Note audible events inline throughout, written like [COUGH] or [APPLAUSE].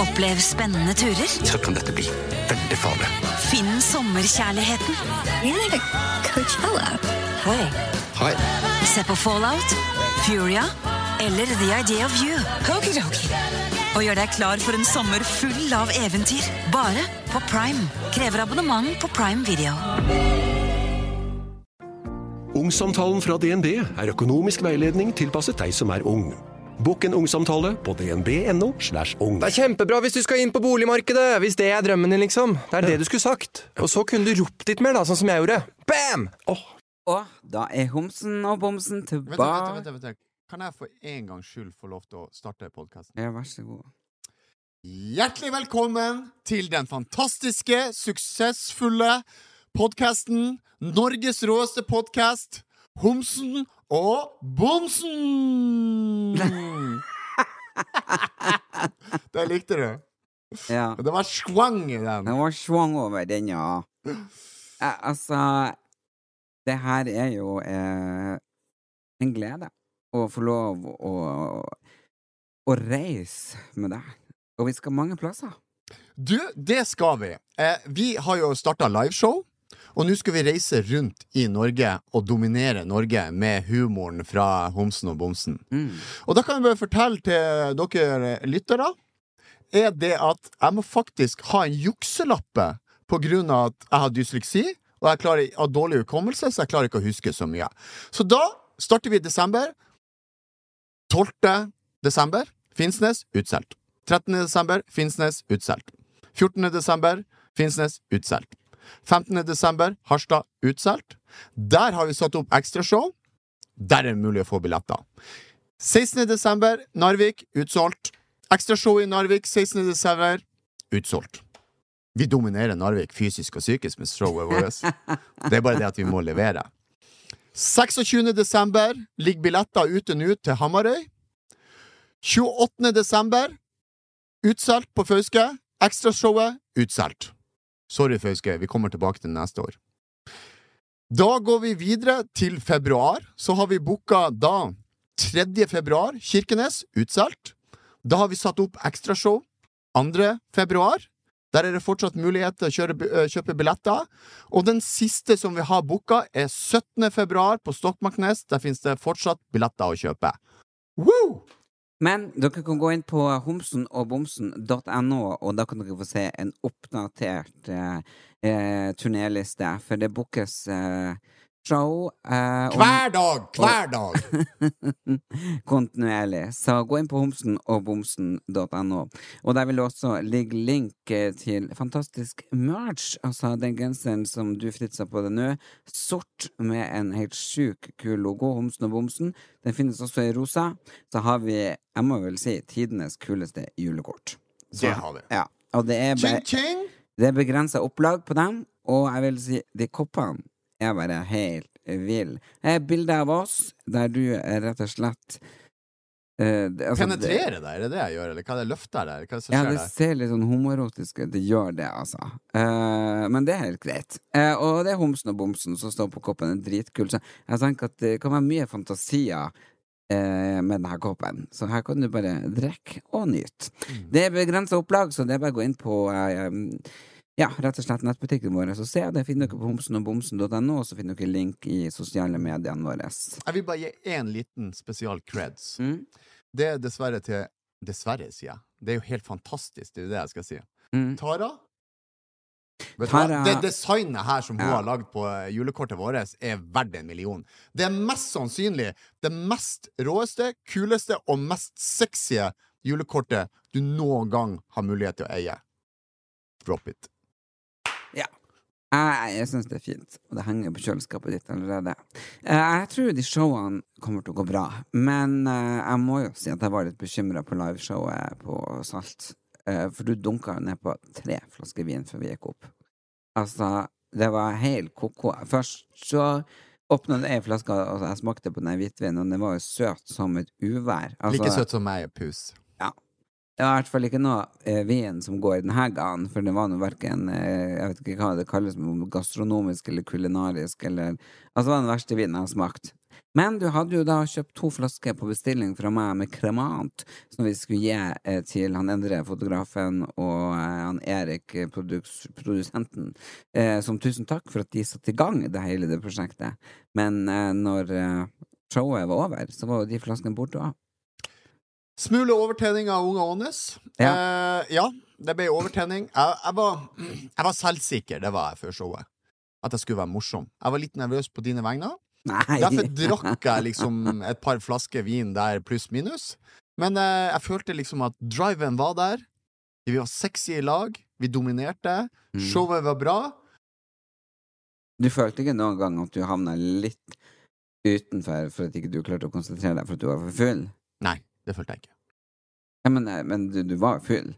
Opplev spennende turer. Så kan dette bli veldig farlig. Finn sommerkjærligheten. Hi. Hei. Se på Fallout, Furia eller The Idea of You. Og gjør deg klar for en sommer full av eventyr. Bare på Prime. Krever abonnement på Prime Video. Ungsamtalen fra DNB er økonomisk veiledning tilpasset deg som er ung. Bokk en ungsamtale på dnb.no. slash ung. Det er kjempebra hvis du skal inn på boligmarkedet, hvis det er drømmen din, liksom. Det er det du skulle sagt. Og så kunne du ropt litt mer, da, sånn som jeg gjorde. Bam! Oh. Og da er homsen og bomsen tilbake. vent, vent, vent. Kan jeg for en gangs skyld få lov til å starte podkasten? Ja, vær så god. Hjertelig velkommen til den fantastiske, suksessfulle podkasten Norges råeste podkast Homsen og Bomsen! [LAUGHS] det likte du. Ja. Det var svang i den. Det var svang over den, ja. Altså Det her er jo eh, en glede å få lov å, å reise med deg. Og vi skal mange plasser. Du, det skal vi. Eh, vi har jo starta liveshow. Og nå skal vi reise rundt i Norge og dominere Norge med humoren fra Homsen og Bomsen. Mm. Og da kan jeg bare fortelle til dere lyttere Er det at jeg må faktisk ha en jukselappe på grunn av at jeg har dysleksi, og jeg klarer, har dårlig hukommelse, så jeg klarer ikke å huske så mye. Så da starter vi i desember. 12. desember Finnsnes utsolgt. 13. desember Finnsnes utsolgt. 14. desember Finnsnes utsolgt. 15. desember Harstad utsolgt. Der har vi satt opp ekstrashow. Der er det mulig å få billetter. 16. desember Narvik utsolgt. Ekstrashow i Narvik 16. desember utsolgt. Vi dominerer Narvik fysisk og psykisk med showet vårt. Det er bare det at vi må levere. 26. desember ligger billetter ute nå til Hamarøy. 28. desember utsolgt på Fauske. Ekstrashowet utsolgt. Sorry, Fauske, vi kommer tilbake til neste år. Da går vi videre til februar. Så har vi booka da 3. februar, Kirkenes, utsolgt. Da har vi satt opp ekstrashow 2. februar. Der er det fortsatt mulighet til å kjøre, øh, kjøpe billetter. Og den siste som vi har booka, er 17. februar på Stokmarknes. Der finnes det fortsatt billetter å kjøpe. Woo! Men dere kan gå inn på homsenogbomsen.no, og da kan dere få se en oppdatert eh, eh, turnéliste, for det bookes eh, show eh, Hver dag! Hver dag! [LAUGHS] kontinuerlig. Så gå inn på homsen Og bomsen.no. Og der vil det også ligge link eh, til fantastisk merch, altså den genseren som du fritser på deg nå. Sort med en helt sjuk kul logo, Homsen og Bomsen. Den finnes også i rosa. Så har vi, jeg må vel si, tidenes kuleste julekort. Så- Det har vi. Ja. Og det er, be, begrensa opplag på dem, og jeg vil si, de koppene er bare helt vill. Det er bilde av oss der du er rett og slett Uh, det- altså, Penetrere deg, er det det jeg gjør, eller hva er det løfter der? Hva er det som Ja, skjer det der? ser litt sånn homoerotisk ut. Det gjør det, altså. Uh, men det er helt greit. Uh, og det er homsen og bomsen som står på koppen. Det er dritkul. Så jeg tenker at det kan være mye fantasier eh, med denne koppen. Så her kan du bare drikke og nyte. Mm. Det er begrensa opplag, så det er bare å gå inn på eh, ja, rett og slett nettbutikken vår. Så se, det finner dere på homsenogbomsen.no, og så finner dere link i sosiale mediene våre. Jeg vil bare gi én liten spesial creds. Mm. Det er dessverre til Dessverre, sier jeg. Det er jo helt fantastisk, det er jo det jeg skal si. Mm. Tara? Tara-? Det designet her som hun Ja. har lagd på eh, julekortet vårt, er verdt en million. Det er mest sannsynlig det mest råeste, kuleste og mest sexy julekortet du noen gang har mulighet til å eie. Drop it. Jeg, syns det er fint, og det henger på kjøleskapet ditt allerede. Eh, Jeg tror de showene kommer til å gå bra, men eh, jeg må jo si at jeg var litt bekymra på liveshowet på Salt. Eh, For du dunka ned på tre flasker vin før vi gikk opp. Altså, det var helt ko-ko. Først så åpna ei flaske, og jeg smakte på den hvitvinen, og den var jo søt som et uvær. Altså, Like søt som meg, pus. Det var i hvert fall ikke noe eh, vin som går i denne gangen, for det var nå verken eh, Jeg vet ikke hva det kalles, gastronomisk eller kulinarisk eller Altså, det var den verste vinen jeg har smakt. Men du hadde jo da kjøpt to flasker på bestilling fra meg med kremant, som vi skulle gi eh, til han Endre, fotografen, og eh, han Erik, eh, produks, produsenten, eh, som tusen takk for at de satte i gang det hele det prosjektet. Men eh, når eh, showet var over, så var jo de flaskene borte òg. Smule overtenning av unge Ånes. Ja. Eh, ja, det ble overtenning. Jeg, jeg, var, jeg var selvsikker, det var jeg før showet. At jeg skulle være morsom. Jeg var litt nervøs på dine vegne. Nei. Derfor drakk jeg liksom et par flasker vin der, pluss minus. Men eh, jeg følte liksom at driven var der. Vi var sexy i lag. Vi dominerte. Mm. Showet var bra. Du følte ikke noen gang at du havna litt utenfor for at ikke du klarte å konsentrere deg for at du var for full? Nei, det følte jeg ikke. Ja, men, eh, men du, du var full.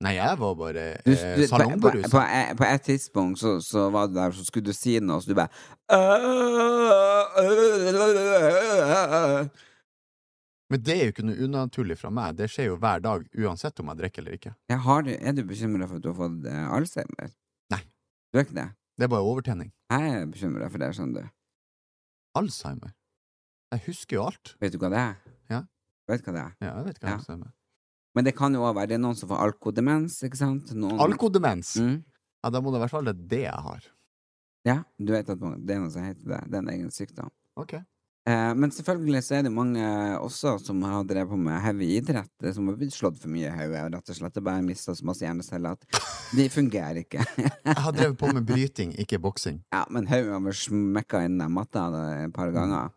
Nei, jeg var bare Du, eh, salongberusa. på, på, på, et- på et tidspunkt så, så var du der, så skulle du si noe, så du bare Men det er jo ikke noe unaturlig fra meg. Det skjer jo hver dag, uansett om jeg drikker eller ikke. Har, du- Er du bekymra for at du har fått eh, Alzheimer? Nei. Du er ikke det? Det er bare overtenning. Jeg er bekymra for det, skjønner du. Alzheimer. Jeg husker jo alt. Vet du hva det er? Vet hva det er? Ja, jeg vet hva Ja. det er. Men det kan jo også være Det er noen som får alkodemens, ikke sant? Noen, Alkodemens. Mm. Ja, da må det i hvert fall være det jeg har. Ja, du vet at det er noe som heter det. Det er en egen sykdom. Ok. Eh, men selvfølgelig så er det mange også som har drevet på med heavy idrett, eh, som har blitt slått for mye i hodet, og rett og slett bare mista så masse hjerneceller at de fungerer ikke. [LAUGHS] Jeg har drevet på med bryting, ikke boksing. ja, men hodet har smekka inn matta et par ganger.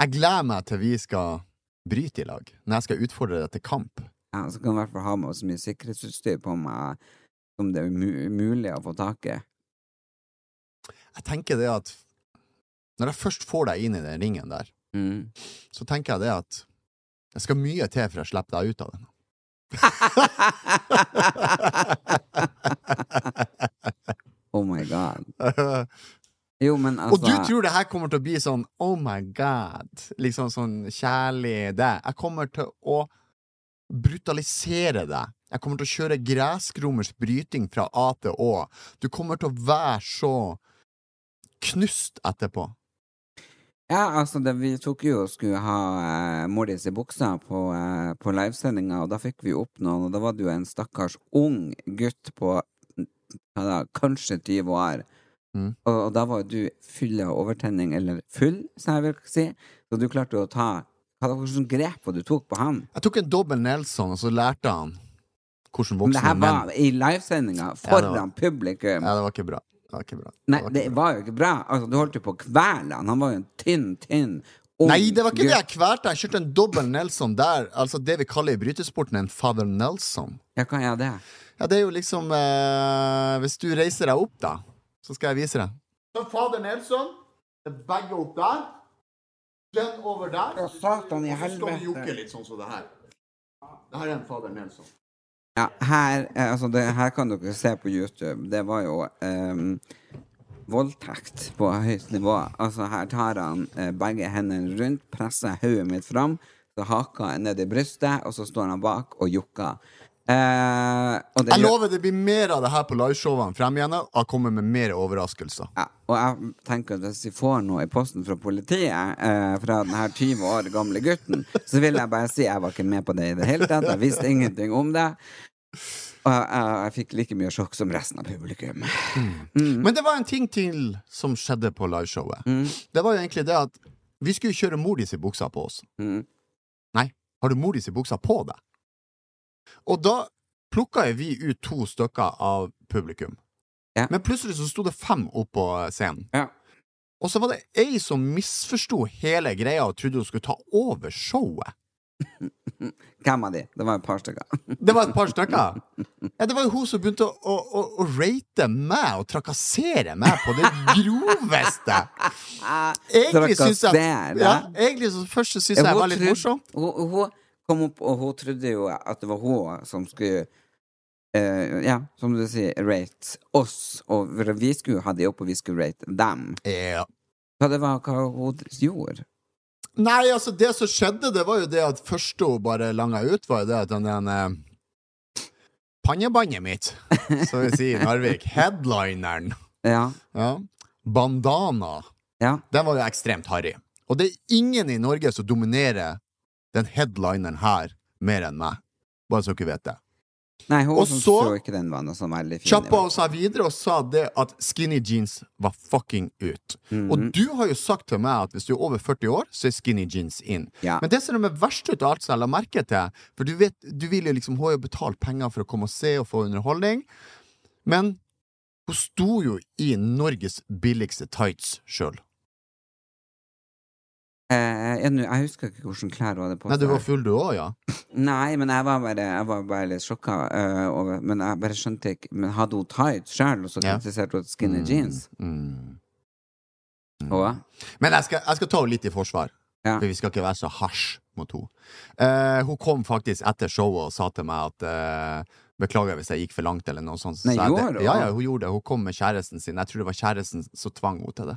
Jeg gleder meg til vi skal bryte i lag, når jeg skal utfordre deg til kamp. Ja, så kan jeg i hvert fall ha med så mye sikkerhetsutstyr på meg som det er mu mulig å få tak i. Jeg tenker det at når jeg først får deg inn i den ringen der, Mm. så tenker jeg det at det skal mye til for å slippe deg ut av den. [LAUGHS] oh my god. [LAUGHS] Jo, men altså Og du tror det her kommer til å bli sånn oh my god, liksom sånn kjærlig det. Jeg kommer til å brutalisere deg. Jeg kommer til å kjøre gressgrommers bryting fra A til Å. Du kommer til å være så knust etterpå. Ja, altså, det, vi tok jo og skulle ha eh, Mordis i buksa på, eh, på livesendinga, og da fikk vi opp noen, og da var det jo en stakkars ung gutt på da, kanskje 20 år. Mm. Og, og da var du full av overtenning, eller full, som jeg vil si. Så du klarte å ta Hva slags grep var du tok på han? Jeg tok en dobbel Nelson, og så lærte han hvordan Men det her var menn i livesendinga Ja, foran var- publikum. Ja, det var ikke bra. Det var ikke bra. Nei, var det var jo ikke bra. Altså, du holdt jo på å kvele han. Han var jo en tynn, tynn Nei, det var ikke det jeg kvalte. Jeg kjørte en dobbel Nelson der. Altså det vi kaller i brytesporten en father Nelson. Ja, hva er det? Ja, det er jo liksom eh, Hvis du reiser deg opp, da, så skal jeg vise deg. Så fader Nelson. Begge opp der. Den over der. Ja, satan i Og så skal du helvete. jokke litt sånn som det her. Det her er en fader Nelson. Ja, her, eh, altså det, her kan dere se på YouTube. Det var jo um, voldtekt på høyt nivå. Altså Her tar han eh, begge hendene rundt, presser hodet mitt fram, så haka er ned i brystet, og så står han bak og jokker. Eh, det Jeg lover det blir mer av det her på liveshowene frem igjennom. Jeg kommer med mer overraskelser. Ja, og jeg tenker at hvis vi får noe i posten fra politiet eh, fra den her 20 år gamle gutten, så vil jeg bare si jeg var ikke med på det i det hele tatt. Jeg visste ingenting om det. Og jeg, jeg, jeg fikk like mye sjokk som resten av publikum. Men det var en ting til som skjedde på liveshowet. Mm. Det var jo egentlig det at vi skulle kjøre Mordis i buksa på oss. Mm. Nei, har du Mordis i buksa på deg? Og da plukka vi ut to stykker av publikum. Ja. Men plutselig så sto det fem opp på scenen. Ja. Og så var det ei som misforsto hele greia og trodde hun skulle ta over showet. [LAUGHS] Hvem av de? Det var et par stykker. [LAUGHS] Det var et par stykker. Ja, det var jo hun som begynte å, å, å, å rate meg og trakassere meg på det [LAUGHS] groveste. Egentlig syns jeg ja, Egentlig så først syns jeg det var litt morsomt. Hun, hun kom opp, og hun trodde jo at det var hun som skulle eh, Ja, som du sier, rate oss. Og vi skulle ha de opp, og vi skulle rate dem. Ja. Hva det var hva hun gjorde? Nei, altså, det som skjedde, det var jo det at første hun bare langa ut, var jo det at den, den eh, Pannebåndet mitt, [LAUGHS] som vi sier i Narvik, headlineren, Ja. ja, bandana, Ja. den var jo ekstremt harry. Og det er ingen i Norge som dominerer den headlineren her mer enn meg. Bare så dere vet det. Nei, hun Og som så- så ikke den var noe sånn veldig fin. Kjappa seg videre og sa det at skinny jeans var fucking ut. Mhm. Og du har jo sagt til meg at hvis du er over 40 år, så er skinny jeans in. Ja. Men det som er det verste ut av alt som jeg la merke til For du vet, du vil jo liksom Hun har jo betalt penger for å komme og se og få underholdning. Men hun sto jo i Norges billigste tights sjøl. Eh, jeg, husker ikke hvordan klær hun hadde på Nei, du var full du òg, ja? Nei, men jeg var bare, jeg var bare litt sjokka Uh, over Men jeg bare skjønte ikke Men hadde hun tights sjøl, og så kritiserte hun skinny jeans? Mm. Og, Men jeg skal, jeg skal ta henne litt i forsvar. Ja. For vi skal ikke være så hasj mot henne. Uh, hun kom faktisk etter showet og sa til meg at uh, Beklager hvis jeg gikk for langt, eller noe sånt. Nei, så jeg gjorde det. Ja, ja, hun gjorde det. Hun kom med kjæresten sin. Jeg tror det var kjæresten som tvang henne til det.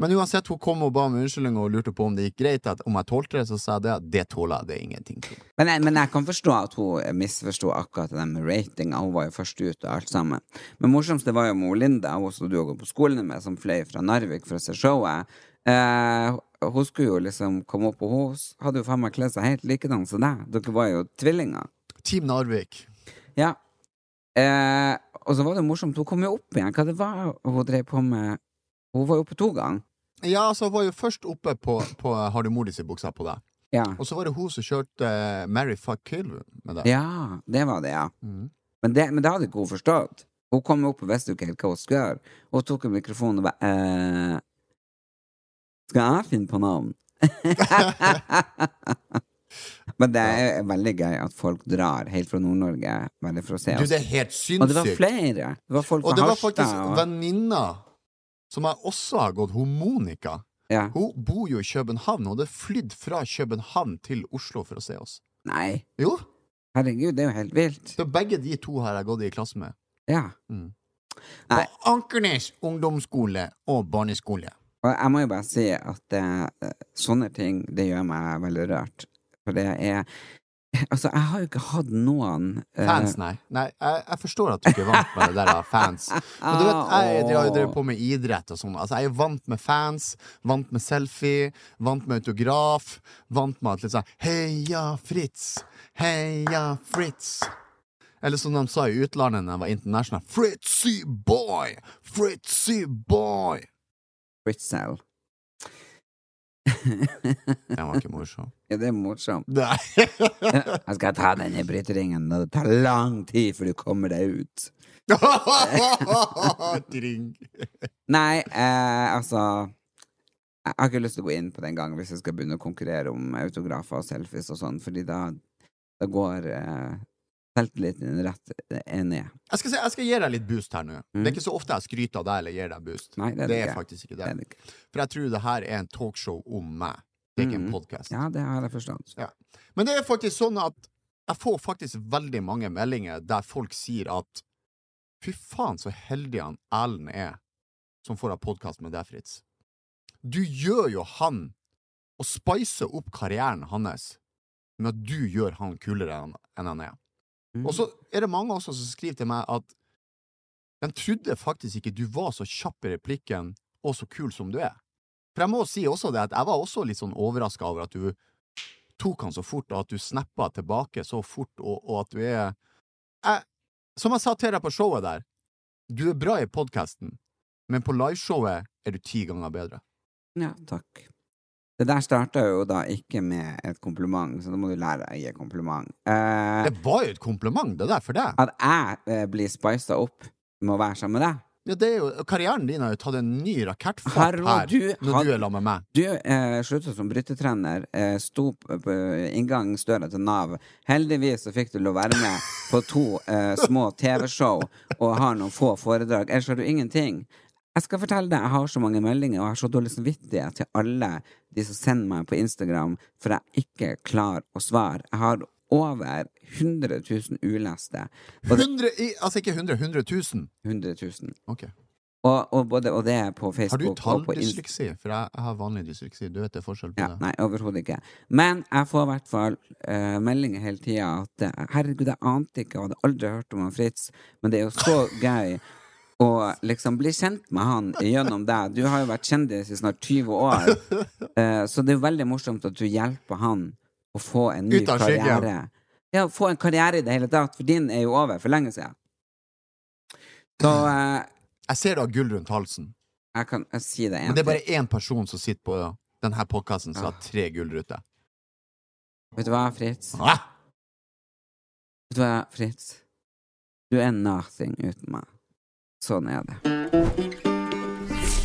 Men uansett, hun kom og ba om unnskyldning og lurte på om det gikk greit. At om jeg tålte det, så sa jeg det. Det tåler jeg. Det ingenting ingenting. men, jeg, men jeg kan forstå at hun misforsto akkurat det med ratinga. Hun var jo først ute og alt sammen. Men morsomste var jo med Linda, hun som du har gått på skolen med, som fløy fra Narvik for å se showet. Eh, hun skulle jo liksom komme opp, og hun hadde jo faen meg kledd seg helt likedan som deg. Dere var jo tvillinger. Team Narvik. Ja. Eh, og så var det morsomt, hun kom jo opp igjen. Hva det var hun drev på med? Hun var jo oppe to ganger. Ja, altså, hun var jo først oppe på, på Har du mor di si buksa på deg? Ja. Og så var det hun som kjørte uh, Mary Fuck Kill med deg. ja, det var det, ja. Mm. Men det, men det hadde ikke hun forstått. Hun kom opp og visste jo ikke helt hva hun skulle gjøre. Hun tok en mikrofon og bare eh, Skal jeg finne på navn? [LAUGHS] men det er veldig gøy at folk drar helt fra Nord-Norge bare for å se Du, det er helt Og det var flere. Det var folk Og det var faktisk og- venninna som jeg også har gått, hun Monica. ja. Hun bor jo i København, og hadde flydd fra København til Oslo for å se oss. Nei, Jo, herregud, det er jo helt vilt. så begge de to har jeg gått i klasse med. Ja. Mm. Nei. På Ankernes ungdomsskole og barneskole. Og jeg må jo bare si at eh, sånne ting, det gjør meg veldig rørt. For det er [LAUGHS] Altså, jeg har jo ikke hatt noen uh... Fans, nei. nei jeg, jeg forstår at du ikke er vant med det der av fans. Men du vet, jeg [LAUGHS] har jo drevet på med idrett og sånn. Altså, jeg er vant med fans, vant med selfie, vant med autograf, vant med at litt sånn Heia Fritz! Heia Fritz! Eller som de sa i utlandet da jeg var international. Fritzy boy! Fritzy boy! Fritzel. Den var ikke morsom. Ja, det er morsomt. [LAUGHS] Nei. Jeg skal ta den i bryteringen, og det tar lang tid før du kommer deg ut. [LAUGHS] Dring. Nei, eh, altså Jeg har ikke lyst til å gå inn på den gangen hvis jeg skal begynne å konkurrere om autografer og selfies og sånn, fordi da, da går eh, selvtilliten rett er ned. Jeg skal, jeg skal gi deg litt boost her nå. Mm. Det er ikke så ofte jeg skryter av deg eller gir deg boost. Nei, det er det er faktisk ikke Det det. er det. For jeg tror det her er en talkshow om meg. Det er ikke en Mm. podkast. Ja, det har jeg forstått. Men det er faktisk sånn at jeg får faktisk veldig mange meldinger der folk sier at fy faen så heldig han Erlend er som får ha podkast med deg, Fritz. Du gjør jo han og spicer opp karrieren hans med at du gjør han kulere enn han er. Mm. Og så er det mange også som skriver til meg at de trodde faktisk ikke du var så kjapp i replikken og så kul som du er. For jeg må si også det at jeg var også litt sånn overraska over at du tok han så fort, og at du snappa tilbake så fort, og, og at du er jeg, Som jeg sa til deg på showet der, du er bra i podkasten, men på liveshowet er du ti ganger bedre. Ja, takk. Det der starta jo da ikke med et kompliment, så da må du lære deg å gi kompliment. Eh, Det var jo et kompliment, det der, for deg. at jeg eh, blir spisa opp med å være sammen med deg. Ja, det er jo, karrieren din har jo tatt en ny rakettfart Hallo, her, du når had- du er sammen med meg. Du eh, slutta som brytetrener, eh, sto på inngangsdøra til Nav. Heldigvis så fikk du lov å være med på to eh, små TV-show og har noen få foredrag. Ellers har du ingenting. Jeg skal fortelle deg, jeg har så mange meldinger, og jeg har så dårlig samvittighet til alle de som sender meg på Instagram, for jeg ikke klarer å svare. Jeg har over 100 000 uleste. Og 100, i, altså ikke 100, 100 000. 100 000. Okay. Og, og, både, og det er på Har du Facebook på Insta. talldysleksi? For jeg, jeg har vanlig dysleksi. Du vet det er forskjell på Ja, det. nei, overhodet ikke. Men jeg får i hvert fall uh, meldinger hele tida at eh, herregud, jeg ante ikke og hadde aldri hørt om han Fritz, men det er jo så [LAUGHS] gøy å liksom bli kjent med han gjennom deg. Du har jo vært kjendis i snart 20 år, [LAUGHS] eh, så det er jo veldig morsomt at du hjelper han å få en ny Ut karriere. Ja, få en karriere i det hele tatt, for din er jo over for lenge siden. Så [CLEARS THROAT] eh, Jeg ser du har gull rundt halsen. jeg kan jeg si det en Men det er bare én person som sitter på denne podkasten som Ah. har tre gullruter. Vet du hva, Fritz? Ah! Vet du hva, Fritz? Du er nothing uten meg. Sånn er det.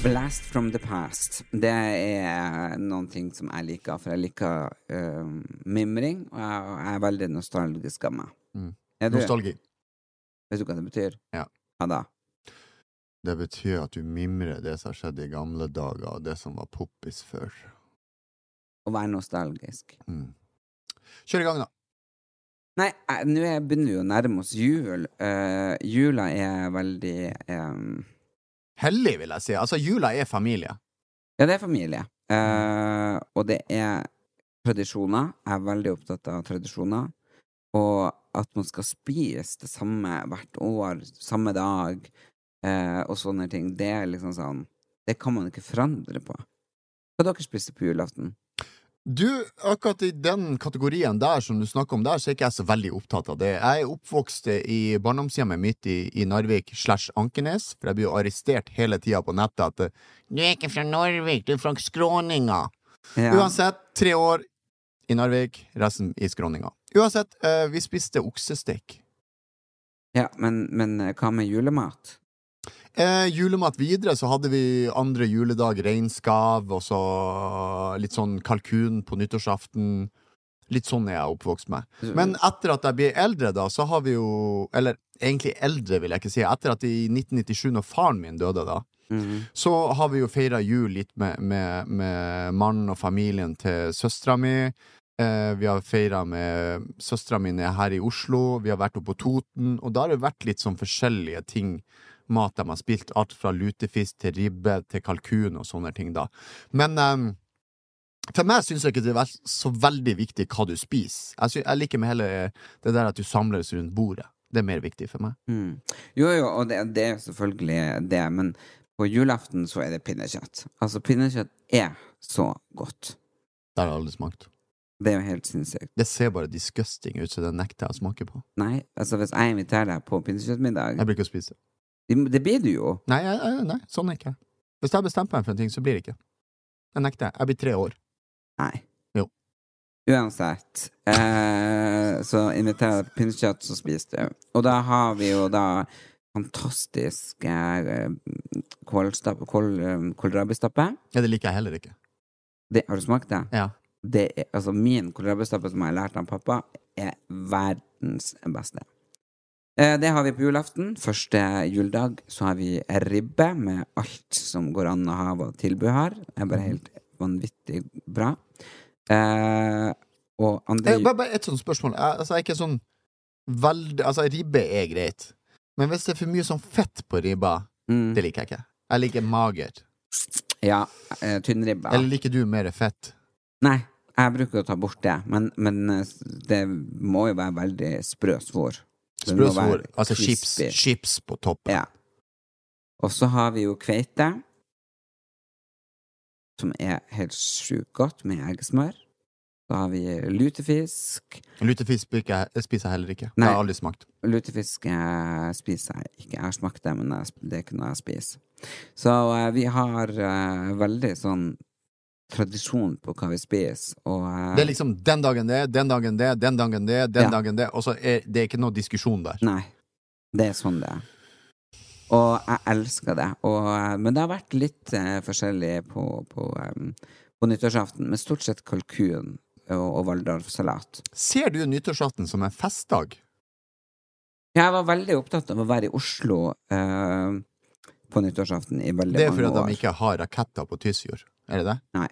Blast from the past. Det er noen ting som jeg liker, for jeg liker uh, mimring, og jeg, jeg er veldig nostalgisk av meg. Mm. Nostalgi. Vet du hva det betyr? Ja. Hva da? Det betyr at du mimrer det som har skjedd i gamle dager, og det som var poppis før. Å være nostalgisk. Mm. Kjør i gang, da. Nei, nå er- begynner vi å nærme oss jul. Uh, jula er veldig um... Hellig, vil jeg si. Altså, jula er familie. Ja, det er familie. Uh, og det er tradisjoner. Jeg er veldig opptatt av tradisjoner. Og at man skal spise det samme hvert år, samme dag, uh, og sånne ting. Det er liksom sånn Det kan man ikke forandre på. Hva dere spiste på julaften? Du, akkurat i den kategorien der som du snakker om der, så er ikke jeg så veldig opptatt av det. Jeg er oppvokst i barndomshjemmet mitt i, i Narvik slash Ankenes, for jeg blir jo arrestert hele tida på nettet at Du er ikke fra Narvik, du er fra Skråninga. Ja. Uansett, tre år i Narvik, resten i Skråninga. Uansett, eh, vi spiste oksestek. ja men, men hva med julemat? Eh, julemat videre så hadde vi andre juledag reinskav, og så litt sånn kalkun på nyttårsaften. Litt sånn er jeg oppvokst med. Men etter at jeg blir eldre, da, så har vi jo Eller egentlig eldre, vil jeg ikke si. Etter at i 1997, når faren min døde, da, Mhm. så har vi jo feira jul litt med, med, med mannen og familien til søstera mi. Eh, vi har feira med Søstera mi er her i Oslo, vi har vært oppe på Toten, og da har det vært litt sånn forskjellige ting. Mat de har spilt, alt fra lutefisk til ribbe til kalkun og sånne ting, da. Men um, for meg syns jeg ikke det er så veldig viktig hva du spiser. Jeg, synes, jeg liker med hele det der at du samles rundt bordet. Det er mer viktig for meg. Mm. Jo, jo, og det, det er selvfølgelig det, men på julaften så er det pinnekjøtt. Altså, pinnekjøtt er så godt. Det har jeg aldri smakt. Det er jo helt sinnssykt. Det ser bare disgusting ut, så det nekter jeg å smake på. Nei, altså hvis jeg inviterer deg på pinnekjøttmiddag Jeg bruker å spise det. Blir du jo. Nei, jeg, nei, sånn er ikke. Hvis jeg bestemmer meg for en ting, så blir det ikke. Jeg nekter. Jeg blir tre år. Nei. Jo. Uansett. Eh, så inviterer jeg på pinnekjøtt, så spiser du. Og da har vi jo da fantastisk eh, kål, eh, kålrabistappe. Ja, det liker jeg heller ikke. Det, har du smakt det? Ja. det er, altså min kålrabistappe som jeg har lært av pappa, er verdens beste. Eh, det har vi på julaften. Første juledag så har vi ribbe med alt som går an å ha og tilby her. Det er bare helt vanvittig bra. Eh, og andre Eh, bare, bare et sånt spørsmål. Jeg, altså, jeg er ikke sånn veldig Altså, ribbe er greit. Men hvis det er for mye sånn fett på ribba, mm, det liker jeg ikke. Jeg liker mager. Ja, eh, tynnribba. Eller liker du mer fett? Nei, jeg bruker å ta bort det, men, men eh, det må jo være veldig sprø svor. Det Sprøsvor. Altså chips, chips på toppen. Ja. Og så har vi jo kveite, som er helt sjukt godt med eggesmør. Så har vi lutefisk. Lutefisk spiser jeg- heller ikke. Det Nei. har jeg aldri smakt. Lutefisk eh, spiser jeg ikke. Jeg har smakt det, men det noe jeg spiser. Så uh, vi har uh, veldig sånn tradisjon på hva vi spiser, og uh... Det er liksom den dagen det, den dagen det, den dagen det, den Ja. dagen det, og så er det er ikke noe diskusjon der. Nei. Det er sånn det er. Og jeg elsker det. Og, eh, men det har vært litt uh, forskjellig på, på, um, på nyttårsaften, men stort sett kalkun og, og Valdorfsalat. Ser du nyttårsaften som en festdag? Jeg var veldig opptatt av å være i Oslo uh, på nyttårsaften i veldig mange år. Det er fordi de ikke har raketter på Tysfjord. Er det det? Nei.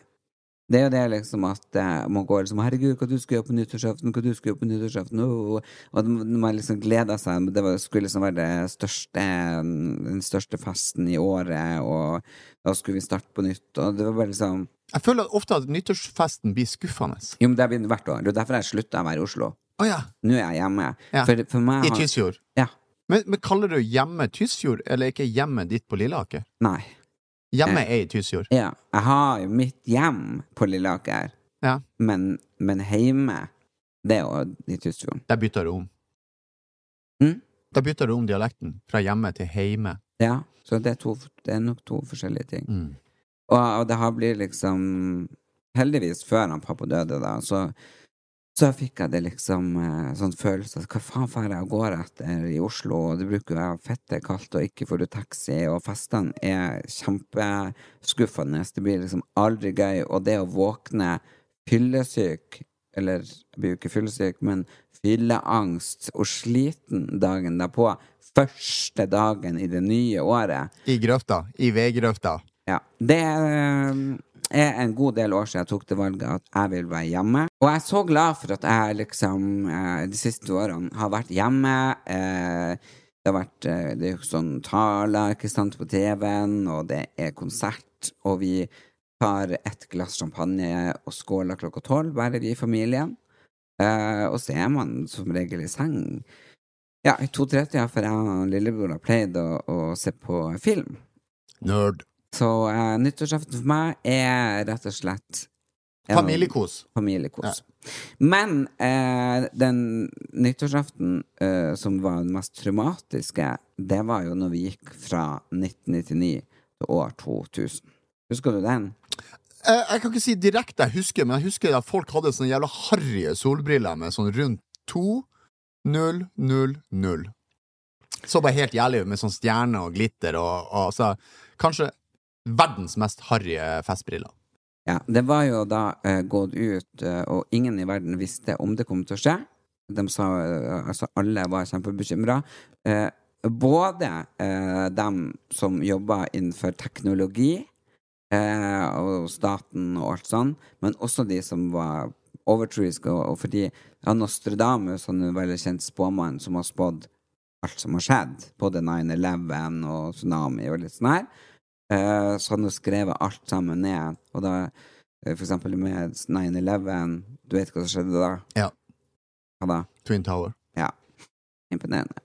Det er jo det liksom at eh, man går liksom 'Herregud, hva du skal gjøre på nyttårsaften?' Hva du skal gjøre på nyttårsaften? Og, og man liksom gleder seg. Det skulle liksom være det største, den største festen i året, og da skulle vi starte på nytt. Og det var bare liksom Jeg føler ofte at nyttårsfesten blir skuffende. Jo, men det har den hvert år. Det er derfor jeg slutta å være i Oslo. Oh, ja. Nå er jeg hjemme. Ja. For, for meg I Tysfjord. Ja. Men, men kaller du hjemme Tysfjord, eller ikke hjemmet ditt på Lilleaker? Nei. Hjemmet er i Tysfjord. Ja. Jeg har mitt hjem på Lilleaker, Ja. men, men hjemme, det er jo i Tysfjorden. Der bytter du om. Mm? Da bytter du om dialekten. Fra hjemme til heime. Ja, så det er, to, det er nok to forskjellige ting. Mm. Og, og det har blitt liksom Heldigvis, før han pappa døde, da, så, så fikk jeg det liksom eh, sånn følelse at hva faen drar jeg og går etter i Oslo, og det bruker jo jeg fette kaldt, og ikke får du taxi, og festene er kjempeskuffende, det blir liksom aldri gøy, og det å våkne fyllesyk, eller jeg blir jo ikke fyllesyk, men fylleangst og sliten dagen derpå, første dagen i det nye året, I grøfta. I veigrøfta. ja, det eh, er en god del år siden jeg tok det valget at jeg vil være hjemme. Og jeg er så glad for at jeg liksom eh, de siste årene har vært hjemme. Eh, det har vært eh, det er jo sånn taler ikke sant, på TV-en, og det er konsert, og vi tar et glass champagne og skåler klokka tolv, bare vi i familien. Og så er man som regel i seng. Ja, i to-tre-tida, for jeg og lillebror har pleid å, å se på film. Nerd. Så uh, nyttårsaften for meg er rett og slett Familiekos. Familiekos. Men uh, den nyttårsaften uh, som var den mest traumatiske, det var jo når vi gikk fra 1999 til år 2000. Husker du den? Jeg kan ikke si direkte jeg husker, men jeg husker at folk hadde sånne jævla harrige solbriller med sånn rundt 2 0 0 0. Så bare helt jævlig med sånn stjerner og glitter og, og altså Kanskje verdens mest harrige festbriller. Ja, det var jo da uh, gått ut, uh, og ingen i verden visste om det kom til å skje. De sa, uh, altså alle var kjempebekymra. Både dem som jobba innenfor teknologi, og staten og alt sånn, men også de som var overtroiske, og, og fordi ja, Nostradamus, han er en veldig kjent spåmann som har spådd alt som har skjedd, både 9-11 og tsunami og litt sånn her. Eh, så han hun skrevet alt sammen ned. Og da, eh, for eksempel med 9-11 Du vet hva som skjedde da? Ja. Hva da? Twin Tower. Ja. Imponerende.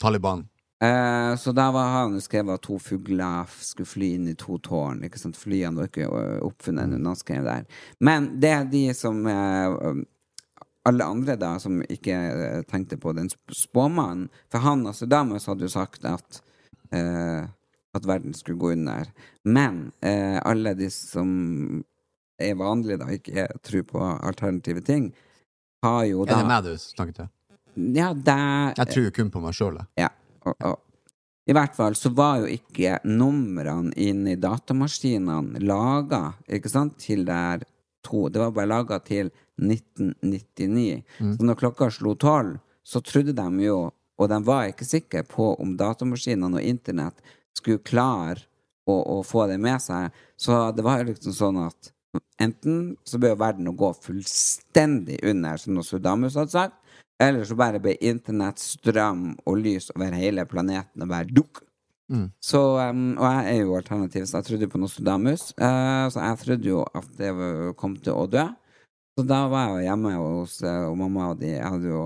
Taliban. Eh, så da var han jo skrevet at to fugler skulle fly inn i to tårn. Ikke sant? Flyene var ikke oppfunnet når han skrev der. Men det er de som eh, Alle andre da som ikke eh, tenkte på den spåmannen For han Nostradamus hadde jo sagt at eh, at verden skulle gå under. Men eh, alle de som er vanlige, da, ikke tror på alternative ting, har jo da Er det meg du snakker til? Ja, det Jeg tror jo kun på meg sjøl, jeg. ja. Og, og. I hvert fall så var jo ikke numrene inni datamaskinene laga, til det her to Det var bare laga til 1999. Så når klokka slo tolv, så trodde de jo, og de var ikke sikre på om datamaskinene og internett skulle klare å, å få det med seg. Så det var liksom sånn at enten så ble verden å gå fullstendig under, som Nostradamus hadde sagt, eller så bare ble internett, strøm og lys over hele planeten og bare dukk. Mm. Så, um, og jeg er jo alternativ, så jeg trodde jo på Nostradamus. Uh, så jeg trodde jo at det kom til å dø. Så da var jeg jo hjemme hos uh, og mamma og de. Jeg hadde jo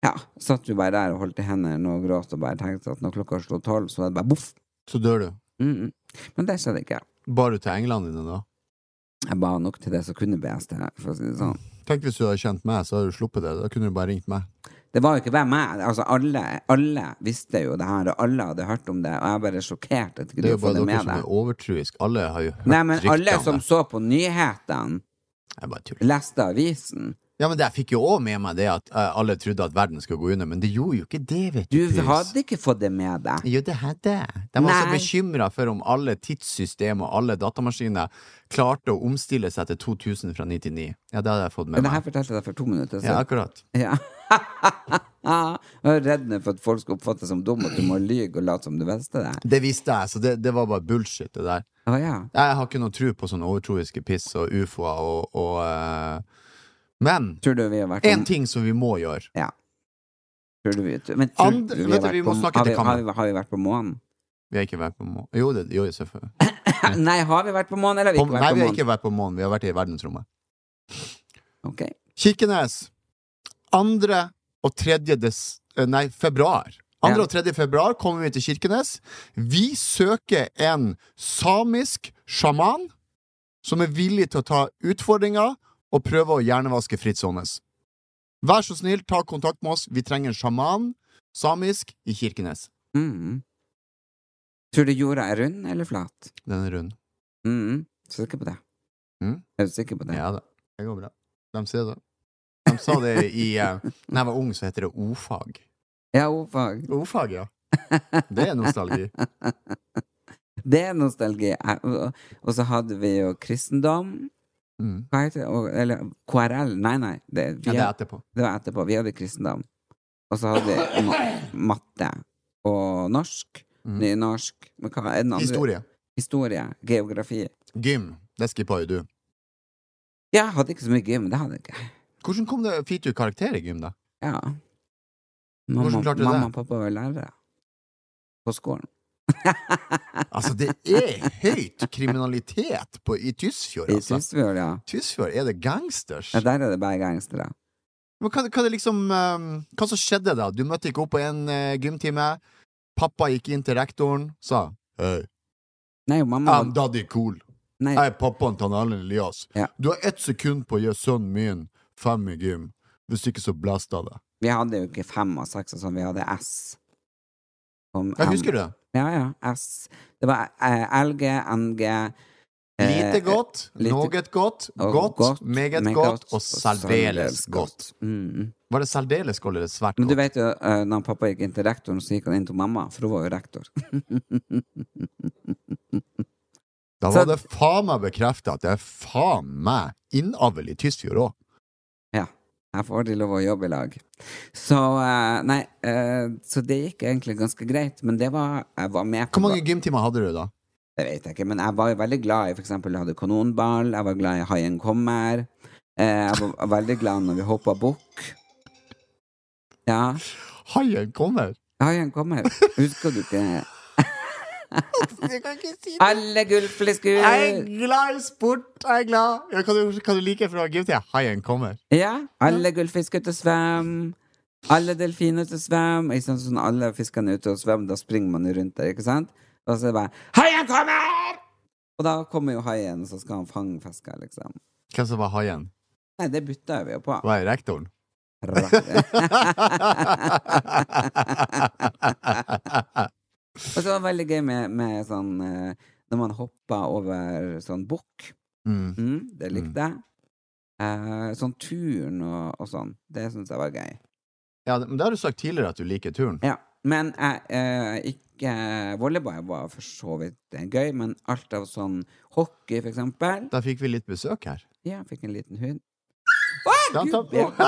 Ja, satt jo bare der og holdt i hendene og gråt og bare tenkte at når klokka slo tolv, så var det bare boff. Så dør du. Mm -mm. Men det skjedde ikke. Bar du til englene dine da? Jeg ba nok til det som kunne bes til, for å si det sånn. Tenk hvis du hadde kjent meg, så hadde du sluppet det. Da kunne du bare ringt meg. Det var jo ikke bare meg. Altså, alle, alle visste jo det her, og alle hadde hørt om det. Og jeg er bare sjokkert at ikke Det er jo bare dere som er deg. overtruiske. Alle har jo hørt Nei, men alle som det. så på nyhetene, leste avisen Ja, men jeg fikk jo òg med meg det at eh, alle trodde at verden skulle gå under, men det gjorde jo ikke det, vet Du du. Hadde ikke fått det med deg. Jo, det hadde jeg. De var så Nei. bekymra for om alle tidssystem og alle datamaskiner klarte å omstille seg til 2000 fra 99. Ja, det hadde jeg fått med Men det her fortalte jeg deg for to minutter Ja, akkurat. Ja. [LAUGHS] Jeg er redd for at folk skal oppfatte deg som dum at du må lyge og late som du visste det. Det visste jeg, så det, det var bare bullshit, det der. Å ja. Jeg har ikke noe tro på sånne overtroiske piss og ufoer og, og eh, Men en du vi har vært én ting som vi må gjøre Ja. Tror du vi, men tror du vi har du, vært vi på- har vi- Har vi, har vi vært på månen? Vi har ikke vært på månen. Jo, det jo, selvfølgelig. [COUGHS] Nei, har vi vært på månen, eller har vi På, månen? nei, vi har ikke vært på månen. Vi har vært i verdensrommet. Ok. Kirkenes. 2. og 3. Des, eh, nei, februar. 2. Ja. og 3. februar kommer vi til Kirkenes. Vi søker en samisk sjaman som er villig til å ta utfordringa og prøve å hjernevaske Fritz Aanes. Vær så snill, ta kontakt med oss. Vi trenger en sjaman, samisk, i Kirkenes. Mm. Tror du jorda er rund eller flat? Den er rund. Mm. Sikker på det? Mm. Er du sikker på det? Ja da, det går bra. De sier det. De sa det i uh, [LAUGHS] Når jeg var ung, så heter det o-fag. Ja, ordfag. O-fag, ja. Det er nostalgi. [LAUGHS] Det er nostalgi. Og så hadde vi jo kristendom. Mm. Hva heter det? Og- Eller KRL? Nei, nei. Det, vi Ja, det er etterpå. det var etterpå. Vi hadde kristendom. Og så hadde vi ma matte og norsk. Mm. Nynorsk. Men hva er den andre? Historie. Historie. Geografi. Gym. Det skippa jo du. Ja, jeg hadde ikke så mye gym. Det hadde jeg ikke. Hvordan kom det, fikk du karakter i gym, da? Ja. Mamma, Hvordan klarte du mamma det? og pappa var lærere. På skolen. [LAUGHS] Altså, det er høyt kriminalitet på, i Tysfjord, I altså. Tysfjord, ja. Tysfjord er det gangsters. ja. Der er det bare gangstere. Men hva, hva, det liksom, um, hva som skjedde da? Du møtte ikke opp på en uh, gymtime. Pappa gikk inn til rektoren, sa Hei, Nei, mamma I'm daddy cool. Nei, Jeg er pappaen til Erlend Elias. Ja. Du har ett sekund på å gi sønnen min fem i gym. Hvis ikke, så blaster jeg deg. vi hadde jo ikke fem og seks og sånn, vi hadde S. Om Jeg husker du det? Ja, ja. S. Det var eh, LG, NG eh, Lite godt, lite- noe godt, godt, godt, meget godt og særdeles godt. Mm. Var det særdeles godt eller svært godt? Men du vet jo, eh, når pappa gikk inn til rektoren, så gikk han inn til mamma, for hun var jo rektor. Da Så- var det faen meg bekrefta at det er faen meg innavl i Tysfjord òg. Jeg får de lov å jobbe i lag. Så eh, Nei, eh, så det gikk egentlig ganske greit, men det var Jeg var med Hvor mange gymtimer hadde du da? Det vet jeg ikke, men jeg var veldig glad i eksempel jeg hadde kanonball, jeg var glad i Haien kommer, eh, jeg var veldig glad når vi hoppa bukk. Ja. Haien kommer! Haien kommer. Husker du ikke Jeg kan ikke si det. Alle gullfliskur! Jeg er glad i sport! Jeg er glad. Ja, kan, du, hva du like fra gymtida? Haien kommer. Ja. Alle gullfisk ute og svøm. Alle delfiner og svøm. Ikke sant, sånn alle fiskene er ute og svømmer, da springer man rundt der, ikke sant? Og så er det bare 'Haien kommer!' Og da kommer jo haien, så skal han fange fisker, liksom. Hvem som var haien? Nei, det bytta vi jo på. Var det rektoren? [LAUGHS] Og så var det veldig gøy med, med sånn eh, Når man hoppa over sånn bukk. Mm. Mm, det likte jeg. Eh, sånn turn og, og sånn. Det syns jeg var gøy. Ja, men det har du sagt tidligere at du liker turen. Ja. Men jeg, eh, ikke Volleyball var for så vidt gøy, men alt av sånn hockey, for eksempel Da fikk vi litt besøk her. Ja, fikk en liten hund. Å, Gud.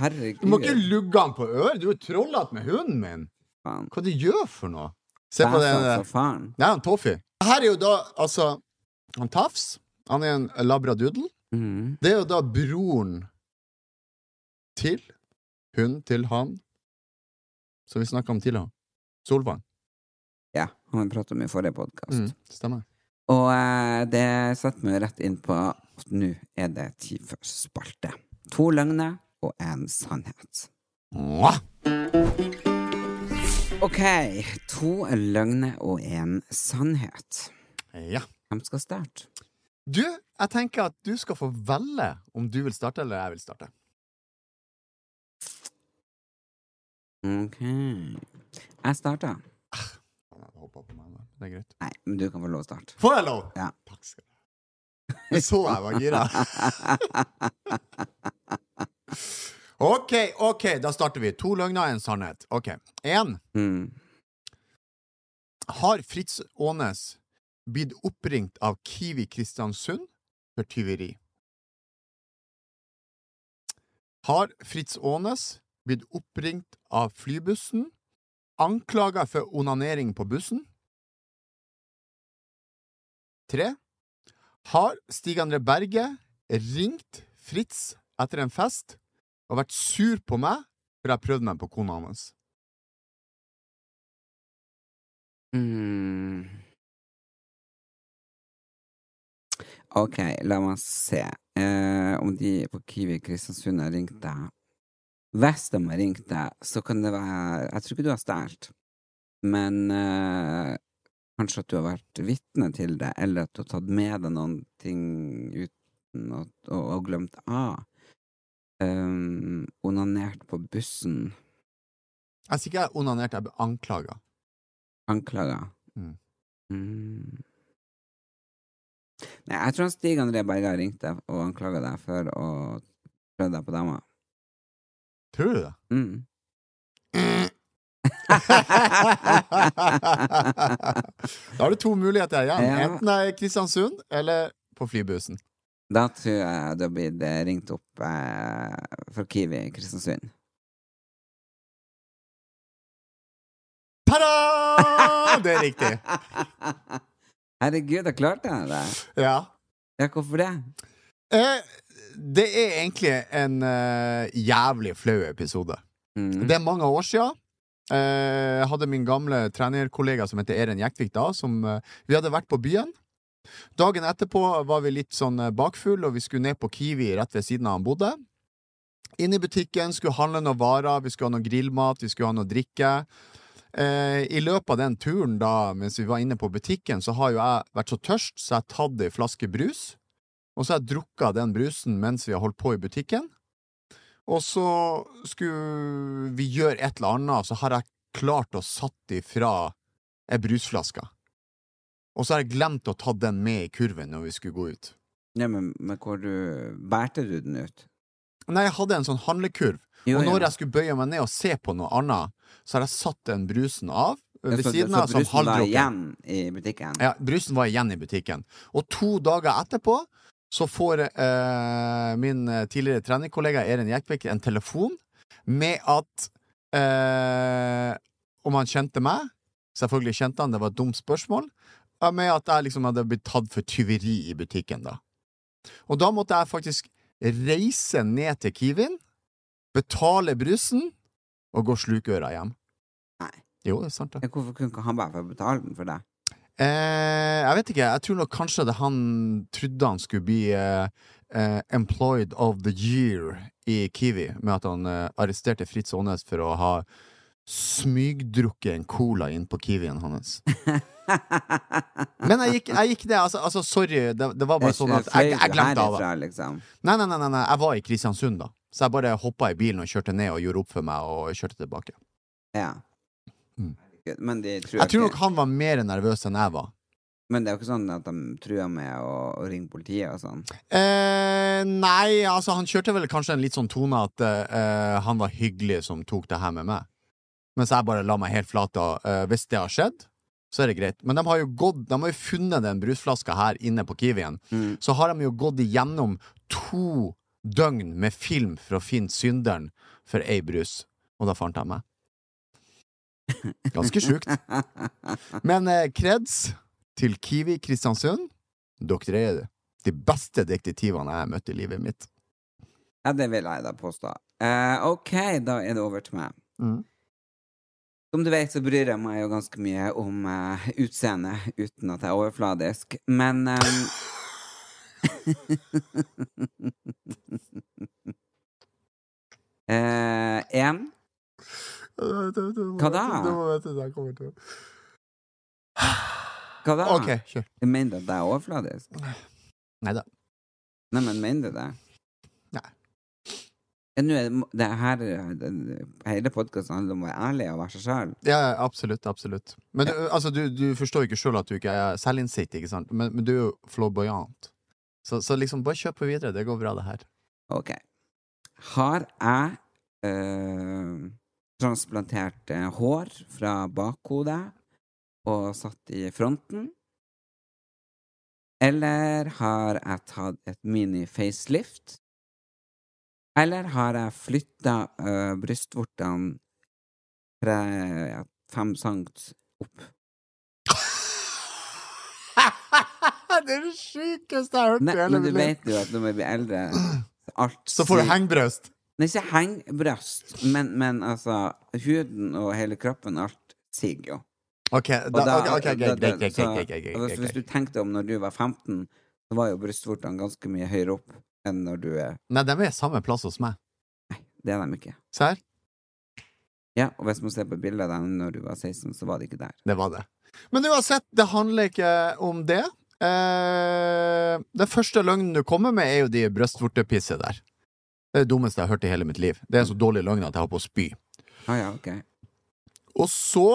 Herregud. Du må ikke lugge han på øret! Du er trollete med hunden min! Faen. Hva du gjør for noe? Se på den for faren. Nei, han Toffy. Her er jo da, altså Han Tafs. Han er en labradoodle. Mm. Det er jo da broren til hun til han som vi snakka om tidligere. Solvang. Ja, han vi pratet om i forrige podkast. Mm, stemmer. Og eh, det setter meg rett inn på at nå er det tid for spalte. To løgner og en sannhet. Mwah! Ok, to løgner og en sannhet. Ja. Hvem skal starte? Du, jeg tenker at du skal få velge om du vil starte, eller jeg vil starte. Ok. Jeg starter. Da. Det er greit. Nei, men du kan få lov å starte. Får jeg lov? Ja. Takk skal du ha. Så jeg var gira. [LAUGHS] OK, OK, da starter vi. To løgner en sannhet. OK. Én. Mm. Har Fritz Aanes blitt oppringt av Kiwi Kristiansund for tyveri? Har Fritz Aanes blitt oppringt av flybussen, anklaga for onanering på bussen? Tre. Har Stig André Berge ringt Fritz etter en fest og vært sur på meg for jeg prøvde meg på kona hans? Mm. Ok, la meg se eh, om de på Kiwi Kristiansund har ringt deg. Hvis de har ringt deg, så kan det være Jeg tror ikke du har stjålet, men eh, kanskje at du har vært vitne til det, eller at du har tatt med deg noen ting uten å og, og glemt av. Um, onanert på bussen. Jeg sier ikke jeg onanerte, jeg ble anklaga. Anklaga. Mm. Mm. Nei, jeg tror Stig André Berge har ringt deg og anklaga deg for å prøve deg på dama. Tror du det? Mm. [LAUGHS] da har du to muligheter igjen. [LAUGHS] Ja. Enten jeg er i Kristiansund eller på flybussen. Da tror jeg du har blitt eh, ringt opp eh, fra Kiwi i Kristiansund. Ta-da! [LAUGHS] Det er riktig. Herregud, da klarte det. Ja. Ja, hvorfor det? Eh, det er egentlig en eh, jævlig flau episode. Mm. Det er mange år siden. Eh, jeg hadde min gamle trenerkollega som heter Eren Jektvik da, som eh, Vi hadde vært på byen. Dagen etterpå var vi litt sånn bakfulle bakfull, og vi skulle ned på Kiwi rett ved siden av han bodde. Inn i butikken, skulle handle noen varer, vi skulle ha noe grillmat, vi skulle ha noe drikke. Eh, I løpet av den turen, da, mens vi var inne på butikken, så har jo jeg vært så tørst, så jeg har tatt ei flaske brus. Og så har jeg drukka den brusen mens vi har holdt på i butikken. Og så skulle vi gjøre et eller annet, så har jeg klart å satt ifra ei brusflaske. Og så har jeg glemt å ta den med i kurven når vi skulle gå ut. Ja, men, men hvor du Bærte du den ut? Nei, jeg hadde en sånn handlekurv, Jo, og når ja. jeg skulle bøye meg ned og se på noe annet, så har jeg satt den brusen av ved så- siden av som brusen var igjen i butikken? Ja, brusen var igjen i butikken. Og to dager etterpå så får eh, min tidligere trenerkollega Eren Jekvik en telefon med at eh, Om han kjente meg. Selvfølgelig kjente han, det var et dumt spørsmål. Ja, Med at jeg liksom hadde blitt tatt for tyveri i butikken, da. Og da måtte jeg faktisk reise ned til Kiwin, betale brusen og gå slukøra hjem. Nei. Jo, det er sant, det. Ja, Hvorfor kunne ikke han bare få betale den for deg? Eh, jeg vet ikke. Jeg tror nok kanskje at han trodde han skulle bli eh, eh, Employed of the Year i Kiwi, med at han eh, arresterte Fritz Aanes for å ha smygdrukket en cola inn på Kiwien hans. [LAUGHS] [LAUGHS] Men jeg gikk, jeg gikk det. Altså, altså sorry, det, det var bare sånn at jeg, jeg glemte av det. liksom. Nei, nei, nei, nei, jeg var i Kristiansund, da. Så jeg bare hoppa i bilen og kjørte ned og gjorde opp for meg og kjørte tilbake. Ja. Mm. Men de tror Jeg tror nok han var mer nervøs enn jeg var. Men det er jo ikke sånn at de truer med å, å ringe politiet og sånn. Eh, nei, altså han kjørte vel kanskje en litt sånn tone at eh, han var hyggelig som tok det her med meg. Mens jeg bare la meg helt flat og eh, hvis det har skjedd, så er det greit. Men de har jo gått, de har jo funnet den brusflaska her inne på Kiwien. Mm. Så har de jo gått igjennom to døgn med film for å finne synderen for ei brus. Og da fant de meg. Ganske sjukt. [LAUGHS] Men eh, kreds til Kiwi Kristiansund. Dere er de beste detektivene jeg har møtt i livet mitt. Ja, det vil jeg da påstå. Uh, ok, da er det over til meg. Mm. Som du vet, så bryr jeg meg jo ganske mye om uh, utseendet, uten at jeg er overfladisk. Men um, uh, [LAUGHS] En Hva da? Hva da? Ok, kjør. Mener du at jeg er overfladisk? Nei da. Nei, men mener du det? Ja, nå er det, det her Hele podkasten handler om å være ærlig og være seg sjøl. Ja, absolutt, absolutt. Men du, altså, du, du forstår ikke sjøl at du ikke er selvinnsikt, ikke sant? Men, men du er jo flamboyant. Så, så liksom, bare kjør på videre. Det går bra, det her. Ok. Har jeg øh, transplantert eh, hår fra bakhodet og satt i fronten? Eller har jeg tatt et mini-facelift? Eller har jeg flytta uh, brystvortene ja, fem sankt opp? [LAUGHS] det er det sjukeste jeg har hørt i hele men du vet jo at når vi blir eldre alt Så får du hengbrøst. Nei, ikke hengbrøst, men, men altså Huden og hele kroppen, alt siger jo. Ok, Hvis du tenkte om når du var 15, så var jo brystvortene ganske mye høyere opp enn når du er Nei, de er samme plass hos meg. Nei, Det er de ikke. Serr? Ja, og hvis man ser på bildet av deg når du var 16, så var det ikke der. Det var det. Men uansett, det handler ikke om det. Eh, den første løgnen du kommer med, er jo de brystvortepisset der. Det er det dummeste jeg har hørt i hele mitt liv. Det er en så dårlig løgn at jeg har på å spy. Ah, ja, ok. Og så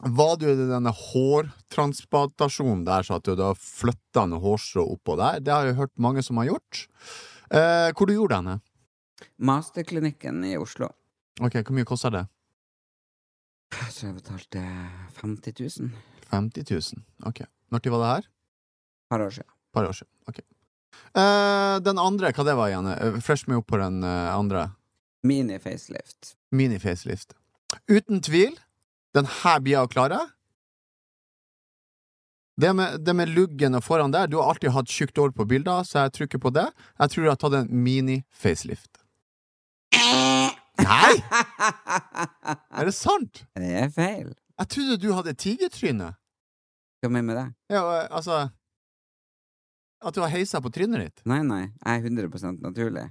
var det jo denne hårtransplantasjonen der, så at du da flytta noe hårstrå oppå der. Det har jeg hørt mange som har gjort. Eh, hvor du gjorde du henne? Masterklinikken i Oslo. Ok, hvor mye kosta det? Jeg tror jeg betalte 50 000. 50 000. Ok. Når var det her? par år siden. par år siden. Ok. Eh, den andre, hva det var igjen? Eh, Fresh meg opp på den eh, andre. Mini-facelift. Mini-facelift. Uten tvil, den her blir jeg å klare. Det med, det med luggen og foran der, du har alltid hatt tjukt hår på bilder, så jeg trykker på det. Jeg tror jeg har tatt en mini-facelift. Nei! Er det sant? Det er feil. Jeg trodde du hadde tigertryne. Hva mener du med det? Ja, altså At du har heisa på trynet ditt. Nei, nei. Jeg er 100% naturlig.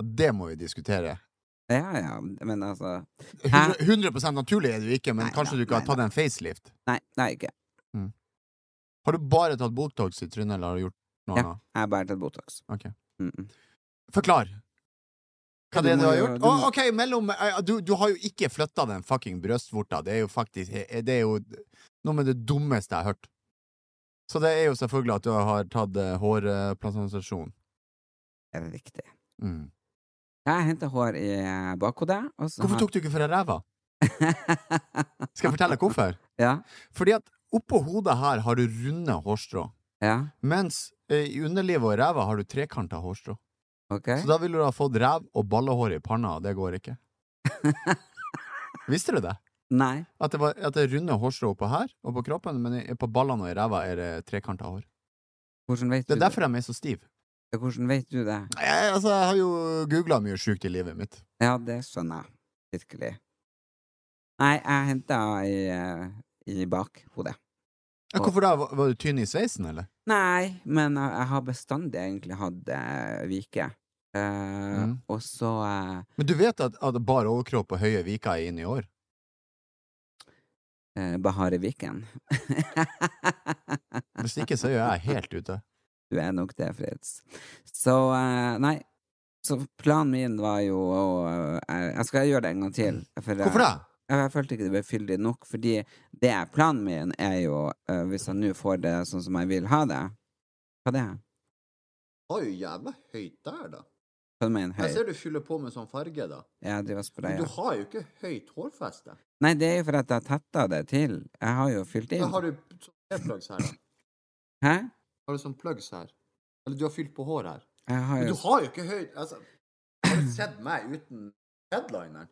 Det må vi diskutere. Ja, ja, men altså 100, 100 naturlig er du ikke, men Nei kanskje da, du ikke har nei tatt en facelift? Nei, det ikke. ikke. Har du bare tatt Botox i trynet, eller har du gjort noe Ja, annet? jeg har bare tatt Botox. Ok. Mm -mm. Forklar. Hva det er du du har gjort? Å, oh, ok, mellom eh, du, du har jo ikke flytta den fucking brystvorta. Det er jo faktisk eh, Det er jo noe med det dummeste jeg har hørt. Så det er jo selvfølgelig at du har tatt hårplantasjon. Det Er det riktig? Mm. Jeg henta hår i bakhodet, Hvorfor tok du ikke deg ræva? [LAUGHS] Skal jeg fortelle hvorfor? Ja. Fordi at oppå hodet her har du runde hårstrå, Ja, mens eh, i underlivet og ræva har du trekanta hårstrå. Okay. Så da ville du ha fått ræv og ballehår i panna, og det går ikke. [LAUGHS] Visste du det? Nei. At det, var, at det er runde hårstrå oppå her og på kroppen, men på ballene og i ræva er det trekanta hår. Hvordan vet Det du er derfor de er så stive. Hvordan vet du det? Jeg, altså, jeg har jo googla mye sjukt i livet mitt. Ja, det skjønner jeg. Virkelig. Nei, jeg henta i, eh, i bakhodet. Ja, Hvorfor da? Var du tynn i sveisen, eller? Nei, men jeg, har bestandig egentlig hatt eh, vike. Eh, Mm. Og så eh, Men du vet at, at bar overkropp og høye viker er inne i år? eh, Bahare Viken. Hvis ikke, så er jeg helt ute. Du er nok det, Fritz. Så eh, nei. Så planen min var jo å eh, Jeg skal gjøre det en gang til. For, Hvorfor det? Jeg, jeg følte ikke det ble fyldig nok, fordi det er planen min er jo, uh, hvis jeg nå får det sånn som jeg vil ha det Hva det er Har jo jævla høyt der, da. Hva du mener høy? du fyller på med sånn farge, da. Jeg driver Men du har jo ikke høyt hårfeste. Nei, det er jo for at jeg tetta det til. Jeg har jo fylt inn. du sånn her, da? Hæ? Har du sånn plugs her? Eller du har fylt på hår her? Jeg har jo har jo ikke høyt altså, Har du sett meg uten headliner?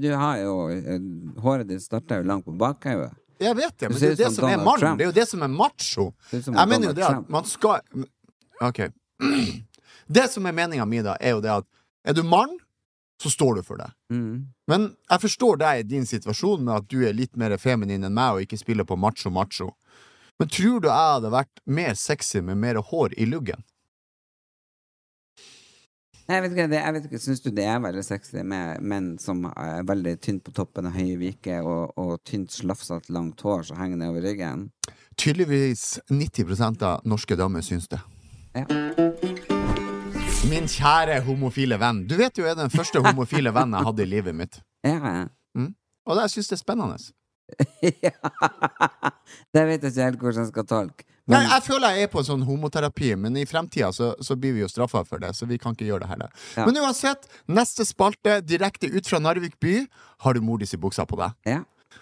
Du har jo eh, Håret ditt starter jo langt på bakhauget. Jeg vet det, men det er jo det som som er mannen. Trump. Det er jo det som er macho. Som Jeg mener jo det at man skal Ok. [CLEARS THROAT] Det som er meninga mi, da, er jo det at er du mann, så står du for det. Mm. Men jeg forstår deg i din situasjon med at du er litt mer feminin enn meg og ikke spiller på macho-macho. Men tror du jeg hadde vært mer sexy med mer hår i luggen? Jeg vet ikke, jeg vet ikke, Syns du det er veldig sexy med menn som er veldig tynt på toppen og høye viker, og, og tynt, slafsete, langt hår som henger nedover ryggen? Tydeligvis 90% av norske damer syns det. Ja. Min kjære homofile venn. Du vet jo jeg er den første homofile vennen jeg hadde i livet mitt. Ja. Og det jeg syns det er spennende. [LAUGHS] ja. Det vet jeg ikke helt hvordan jeg skal tolke. Nei, jeg føler jeg er på en sånn homoterapi, men i fremtida så, så blir vi jo straffa for det, så vi kan ikke gjøre det heller. Ja. Men uansett, neste spalte, direkte ut fra Narvik by, har du Mordis i buksa på deg. ja,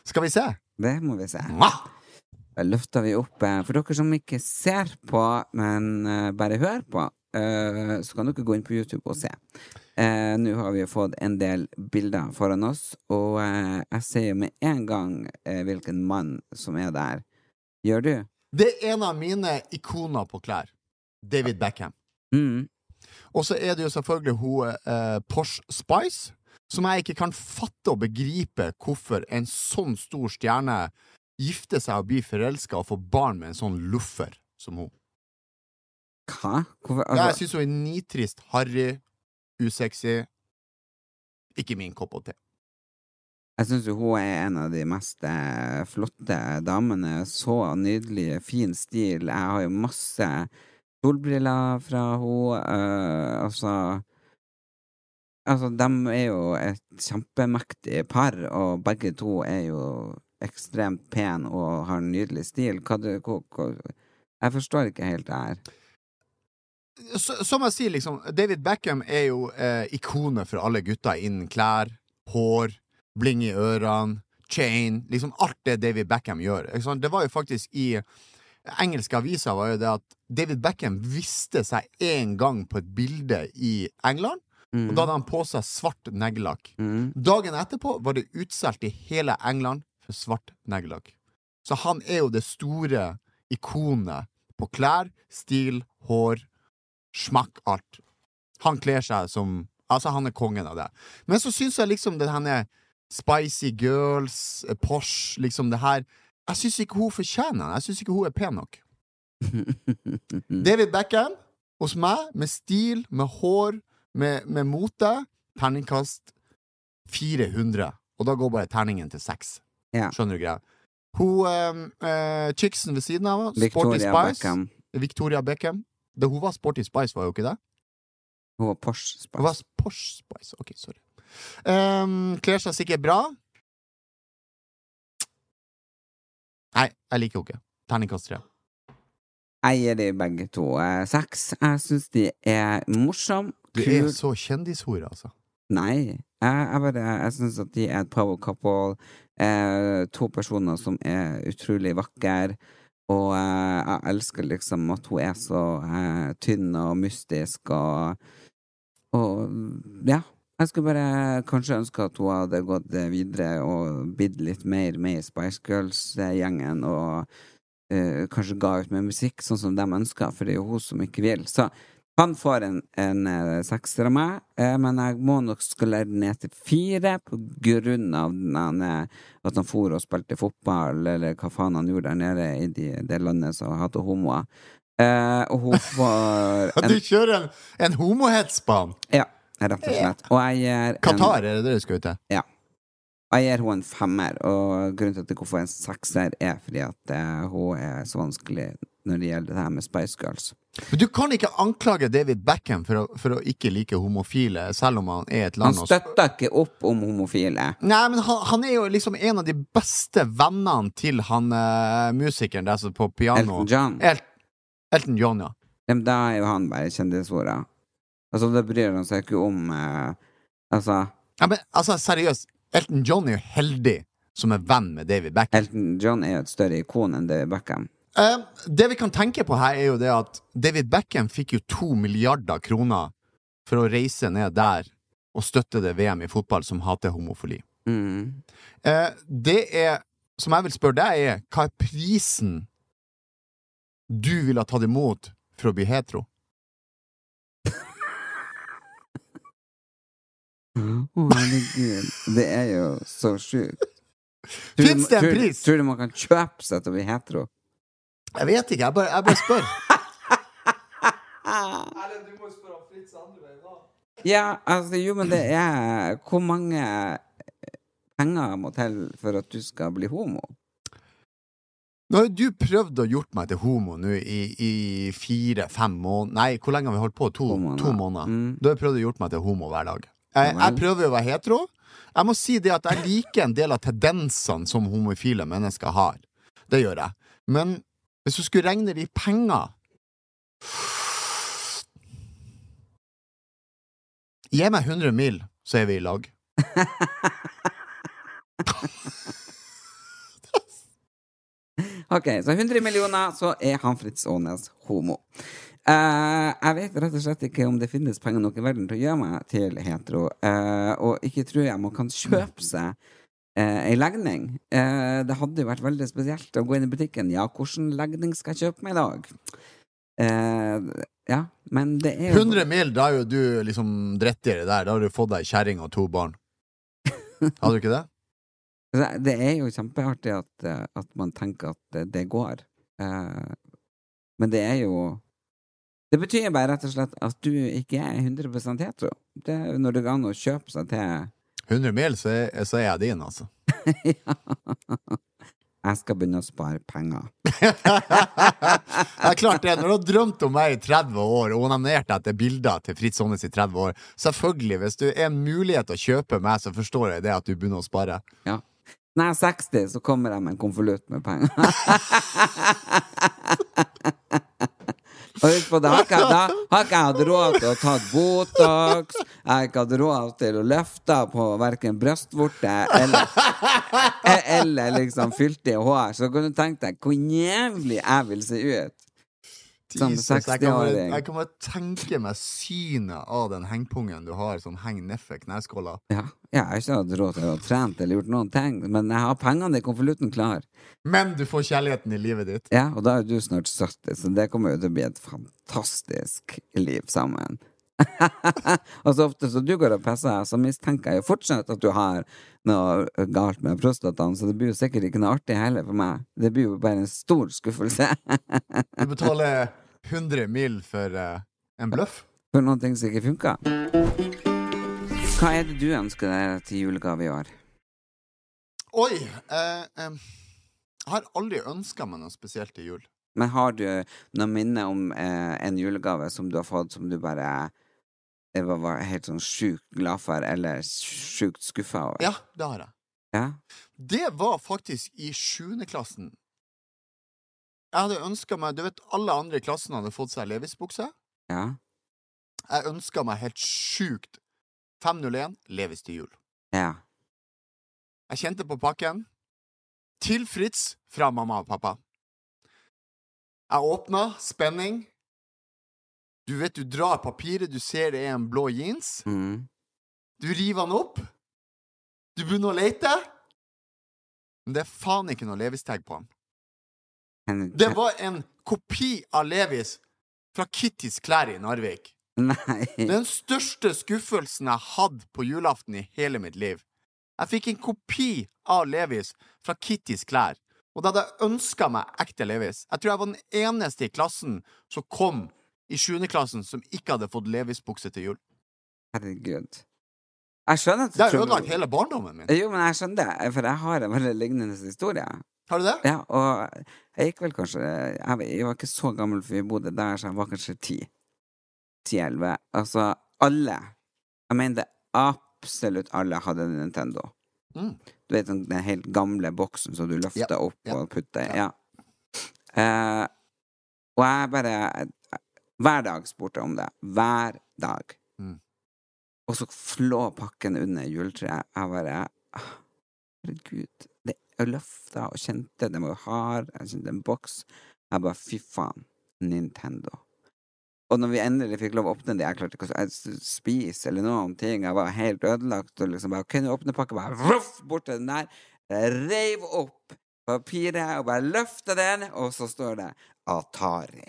Skal vi se? det må vi se. Mwah! Da løfter vi opp eh, For dere som ikke ser på, men eh, bare hører på, eh, så kan dere gå inn på YouTube og se. Eh, Nå har vi fått en del bilder foran oss, og eh, jeg ser med en gang hvilken mann som er der. Gjør du? Det er en av mine ikoner på klær. David Beckham. Mm. Og så er det jo selvfølgelig hun Porsche Spice, som jeg ikke kan fatte og begripe hvorfor en sånn stor stjerne gifter seg og blir forelska og får barn med en sånn luffer som hun. Hva? Hvorfor? Ja, jeg Altså, syns hun er nitrist, harry, usexy. Ikke min kopp te. jeg syns hun er en av de mest eh, flotte damene. Så nydelig, fin stil. Jeg har jo masse solbriller fra henne. Uh, altså Altså, de er jo et kjempemektig par, og begge to er jo ekstremt pene og har en nydelig stil. Hva du, hva, hva, jeg forstår ikke helt det her. Så- Som jeg sier, liksom, David Beckham er jo eh, ikonet for alle gutter innen klær, hår, bling i ørene, chain Liksom alt det David Beckham gjør. Det var jo faktisk i engelske aviser var jo det at David Beckham viste seg en gang på et bilde i England, og da hadde han på seg svart neglelakk. Mm. Dagen etterpå var det utsolgt i hele England for svart neglelakk. Så han er jo det store ikonet på klær, stil, hår, smakk, alt. Han kler seg som Altså, han er kongen av det. Men så syns jeg liksom det henne Spicy Girls, eh, Porsche, liksom det her Jeg syns ikke hun fortjener det. Jeg syns ikke hun er pen nok. [LAUGHS] David Beckham hos meg, med stil, med hår, med, med mote. Terningkast 400. Og da går bare terningen til 6. Ja. Skjønner du greia? Hun eh, chicksen ved siden av Sporty Victoria Spice. Beckham. Victoria Beckham. Da hun var Sporty Spice, var jo ikke det? Hun var Porsche Spice. Hun var Porsche Spice. Ok, sorry. Um, kler seg sikkert bra. Nei, jeg liker henne ikke. Terningkast tre. Jeg gir de begge to eh, seks. Jeg syns de er morsomme, Du er så kjendishore, altså. Nei, jeg, jeg bare Jeg syns at de er et power couple. Eh, to personer som er utrolig vakre. Og eh, jeg elsker liksom at hun er så eh, tynn og mystisk og Og ja. Jeg skulle bare kanskje ønske at hun hadde gått videre og blitt litt mer med i Spice Girls-gjengen, og eh, kanskje ga ut med musikk sånn som de ønsker, for det er jo hun som ikke vil. Så han får en, en eh, sekser av meg, eh, men jeg må nok skalere den ned til fire på grunn av den, eh, at han for og spilte fotball, eller hva faen han gjorde der nede i de, det landet som hadde homoer. Eh, og hun [LAUGHS] får en, du kjører en, en homohets på han! Ja, rett og slett. Og jeg gir en, Qatar, er det det du skal ut til? Ja. Jeg gir henne en femmer, og grunnen til at jeg får en sekser, er fordi at eh, hun er så vanskelig når det gjelder det her med Spice Girls. Men du kan ikke anklage David Beckham for å, for å ikke like homofile, selv om han er et land Han støtter ikke opp om homofile. Nei, men han, han er jo liksom en av de beste vennene til han uh, musikeren der som på piano. Elton John. El Elton John, ja. Men Da er jo han bare kjendisordet. Altså, det bryr han seg ikke om uh, Altså, ja. Men altså, seriøst, Elton John er jo heldig som er venn med David Beckham. Elton John er jo et større ikon enn David Beckham. Eh, det vi kan tenke på her, er jo det at David Beckham fikk jo to milliarder kroner for å reise ned der og støtte det VM i fotball som hater homofili. Mm. Eh, det er, som jeg vil spørre deg, er hva er prisen du ville ha tatt imot for å bli hetero? Å, herregud. Det er jo så sjukt. Fins det en pris? Tror du man kan kjøpe seg til å bli hetero? Jeg vet ikke, jeg bare, jeg bare spør. [LAUGHS] Ja, altså, jo, men det er Hvor mange penger må til for at du skal bli homo? Nå har jo du prøvd å gjort meg til homo nå i, i fire-fem måneder Nei, hvor lenge har vi holdt på? To, to måneder. Mm. Du har prøvd å gjort meg til homo hver dag. Jeg, jeg prøver å være hetero. Jeg må si det at jeg liker en del av tendensene som homofile mennesker har. Det gjør jeg. Men hvis du skulle regne det i penger Gi meg 100 mil, så er vi i lag. [LAUGHS] Ok, så 100 millioner, så er han Fritz Aanes homo. Eh, jeg vet rett og slett ikke om det finnes penger nok i verden til å gjøre meg til hetero. Uh, og ikke tror jeg man kan kjøpe seg uh, ei legning. Uh, det hadde jo vært veldig spesielt å gå inn i butikken. Ja, hvilken legning skal jeg kjøpe meg i dag? Eh, ja, men det er jo 100 mil, da er jo du liksom drettigere der. Da har du fått deg kjerring og to barn. Hadde du ikke det? [LAUGHS] Det er jo kjempeartig at, eh, at man tenker at det, går. Eh, men det er jo Det betyr bare rett og slett at du ikke er 100 hetero. Det er når det går an å kjøpe seg til 100 mil, så er, så er jeg din, altså. [LAUGHS] Jeg skal begynne å spare penger. [LAUGHS] Det er klart det, Når du har drømt om meg i 30 år og onanert etter bilder til Fritz Aanes i 30 år Selvfølgelig, hvis du er en mulighet til å kjøpe meg, så forstår jeg det at du begynner å spare. Ja. Når jeg er 60, så kommer jeg med en konvolutt med penger. [LAUGHS] Har ikke, jeg hatt råd til å ta Botox, jeg har ikke hatt råd til å løfte på verken brystvorte eller, eller liksom fyltige hår. Så kan du tenke deg hvor jævlig jeg vil se ut som Jesus, jeg kan bare- 60-åring. Jeg kan bare tenke meg synet av den hengpungen du har som henger nedfor kneskåla. Ja, jeg har ikke hatt råd til å trene eller gjort noen ting, men jeg har pengene i konvolutten klar. Men du får kjærligheten i livet ditt. Ja, og da er du snart 70, så det kommer jo til å bli et fantastisk liv sammen. [LAUGHS] og så ofte som du går og pisser, så mistenker jeg jo fortsatt at du har noe galt med prostataen, så det blir jo sikkert ikke noe artig heller for meg. Det blir jo bare en stor skuffelse. Du betaler 100 mil for uh, en bløff. for noen ting som ikke funker. Hva er det du ønsker deg til julegave i år? Oi! Eh, eh, jeg har aldri ønska meg noe spesielt til jul. Men har du noe minne om eh, en julegave som du har fått som du bare eh, var, var helt sånn sjukt glad for, eller sjukt skuffa over? Ja, det har jeg. Ja? Det var faktisk i sjuendeklassen. Jeg hadde ønska meg Du vet, alle andre i klassen hadde fått seg Levis-bukse. Ja? Jeg ønska meg helt sjukt 501 Levis til jul. Ja. Jeg kjente på pakken. Til Fritz fra mamma og pappa. Jeg åpna, spenning. Du vet, du drar papiret, du ser det er en blå jeans. Mm. Du river den opp. Du begynner å lete. Men det er faen ikke noe Levis-tag på den. Det var en kopi av Levis fra Kittys klær i Narvik. Nei. Den største skuffelsen jeg hadde på julaften i hele mitt liv. Jeg fikk en kopi av Levis fra Kittys klær, og da hadde jeg ønska meg ekte Levis. Jeg tror jeg var den eneste i klassen som kom i 7. klassen som ikke hadde fått Levis-bukse til jul. Herregud. Jeg skjønner at du Det har ødelagt hele barndommen min. Jo, men jeg skjønner det, for jeg har en veldig lignende historie. Har du det? Ja, og jeg gikk vel kanskje Jeg, jeg var ikke så gammel, for vi bodde der, så jeg var kanskje ti. Ti-elleve. Altså, alle Jeg mener absolutt alle hadde en Nintendo. Mm. Du vet den, den helt gamle boksen som du løfter Ja, opp ja, og putter ja. Eh, og jeg bare Hver dag spurte jeg om det. Hver dag. Mm. Og så flå pakken under juletreet. Jeg bare Herregud. Det, jeg løfta og kjente den var hard. Jeg kjente en boks. Jeg bare fy faen. Nintendo. Og når vi endelig fikk lov å åpne det, jeg klarte ikke å spise eller noen ting. Jeg var helt ødelagt. Og liksom bare kunne åpne pakka, bare voff, bort til den der. Jeg reiv opp papiret og bare løfta den, og så står det Atari.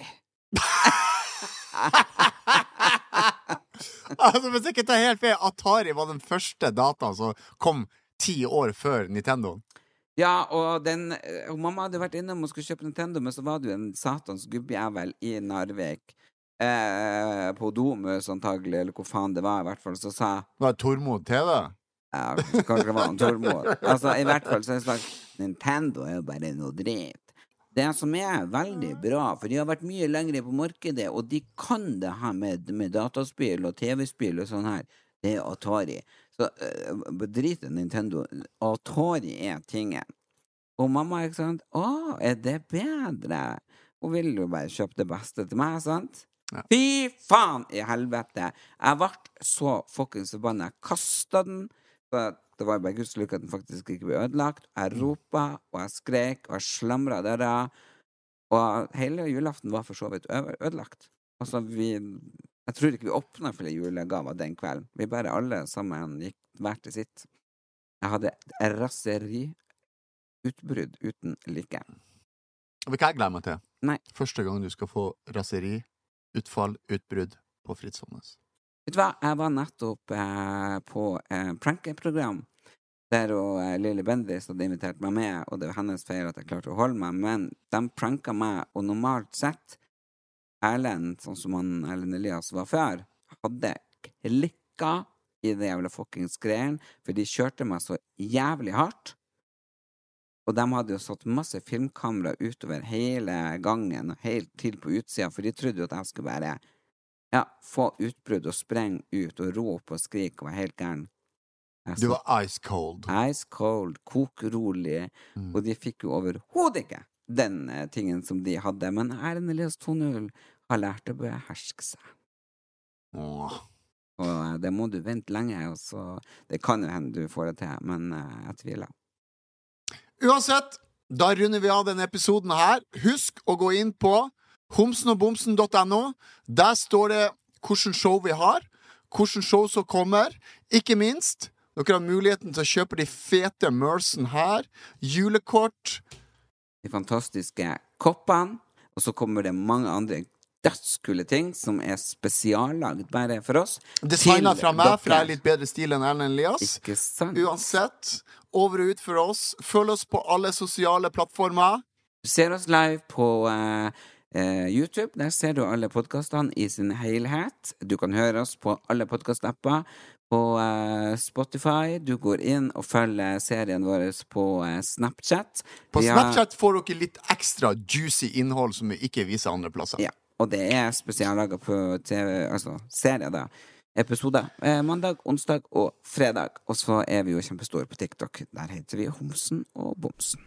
[LAUGHS] altså, hvis jeg ikke tar helt feil, Atari var den første dataen som kom ti år før Nintendoen. Ja, og den og Mamma hadde vært innom og skulle kjøpe Nintendo, men så var det jo en satans gubbjævel i Narvik. Eh, på Domus, antagelig, eller hvor faen det var, i hvert fall. Så sa Var Tormod TV? ja, Kanskje det var Tormod. Altså, i hvert fall så er det sagt Nintendo er jo bare noe drit. Det som er veldig bra, for de har vært mye lenger på markedet, og de kan det her med, med dataspill og TV-spill og sånn her, det er Atari. Så uh, drit i Nintendo. Atari er tingen. Og mamma, ikke sant? Å, er det bedre? Hun vil jo bare kjøpe det beste til meg, sant? Ja. Fy faen i helvete! Jeg ble så fuckings forbanna. Jeg kasta den. Det var bare Guds lykke at den faktisk ikke ble ødelagt. Jeg ropa, og jeg skrek, og jeg slamra døra. Og hele julaften var for så vidt ødelagt. Altså, vi Jeg tror ikke vi åpna flere julegaver den kvelden. Vi bare alle sammen gikk hver til sitt. Jeg hadde et raseriutbrudd uten like. Og hva jeg gleder meg til? Nei. Første gang du skal få raseri, utfall, utbrudd på Fritz Aanes. Vet du hva, jeg var nettopp eh, på eh, prankeprogram. Der eh, Lilly Bendriss hadde invitert meg med, og det var hennes feil at jeg klarte å holde meg, men de pranka meg, og normalt sett Erlend, sånn som han Erlend Elias var før, hadde klikka i det jævla fuckings greiene, for de kjørte meg så jævlig hardt. Og de hadde jo satt masse filmkamera utover hele gangen og helt til på utsida, for de trodde jo at jeg skulle bare ja, få utbrudd og sprenge ut og rope og skrike og være helt gæren. Du var ice cold. Ice cold, kokrolig, Mm. og de fikk jo overhodet ikke den uh, tingen som de hadde. Men Erlend Elias 2.0 har lært å beherske seg. Åh. Og uh, det må du vente lenge, og så Det kan jo hende du får det til, men uh, jeg tviler. Uansett, da runder vi av denne episoden her. Husk å gå inn på homsenogbomsen.no. Der står det hvilket show vi har, hvilket show som kommer. Ikke minst, dere har muligheten til å kjøpe de fete mercen her. Julekort. De fantastiske koppene, og så kommer det mange andre dødskule ting som er spesiallagd bare for oss. Designa fra meg, for jeg er litt bedre stil enn Erlend Elias. Ikke sant? Uansett, over og ut for oss. Følg oss på alle sosiale plattformer. Du ser oss live på uh, YouTube. Der ser du alle podkastene i sin helhet. Du kan høre oss på alle podkastapper. På uh, Spotify. Du går inn og følger serien vår på Snapchat. På Snapchat får dere litt ekstra juicy innhold som vi ikke viser andre plasser. Ja, og det er spesiallaga på TV, altså serier, da. Episoder. Eh, mandag, onsdag og fredag. Og så er vi jo kjempestore på TikTok. Der heter vi Homsen og Bomsen.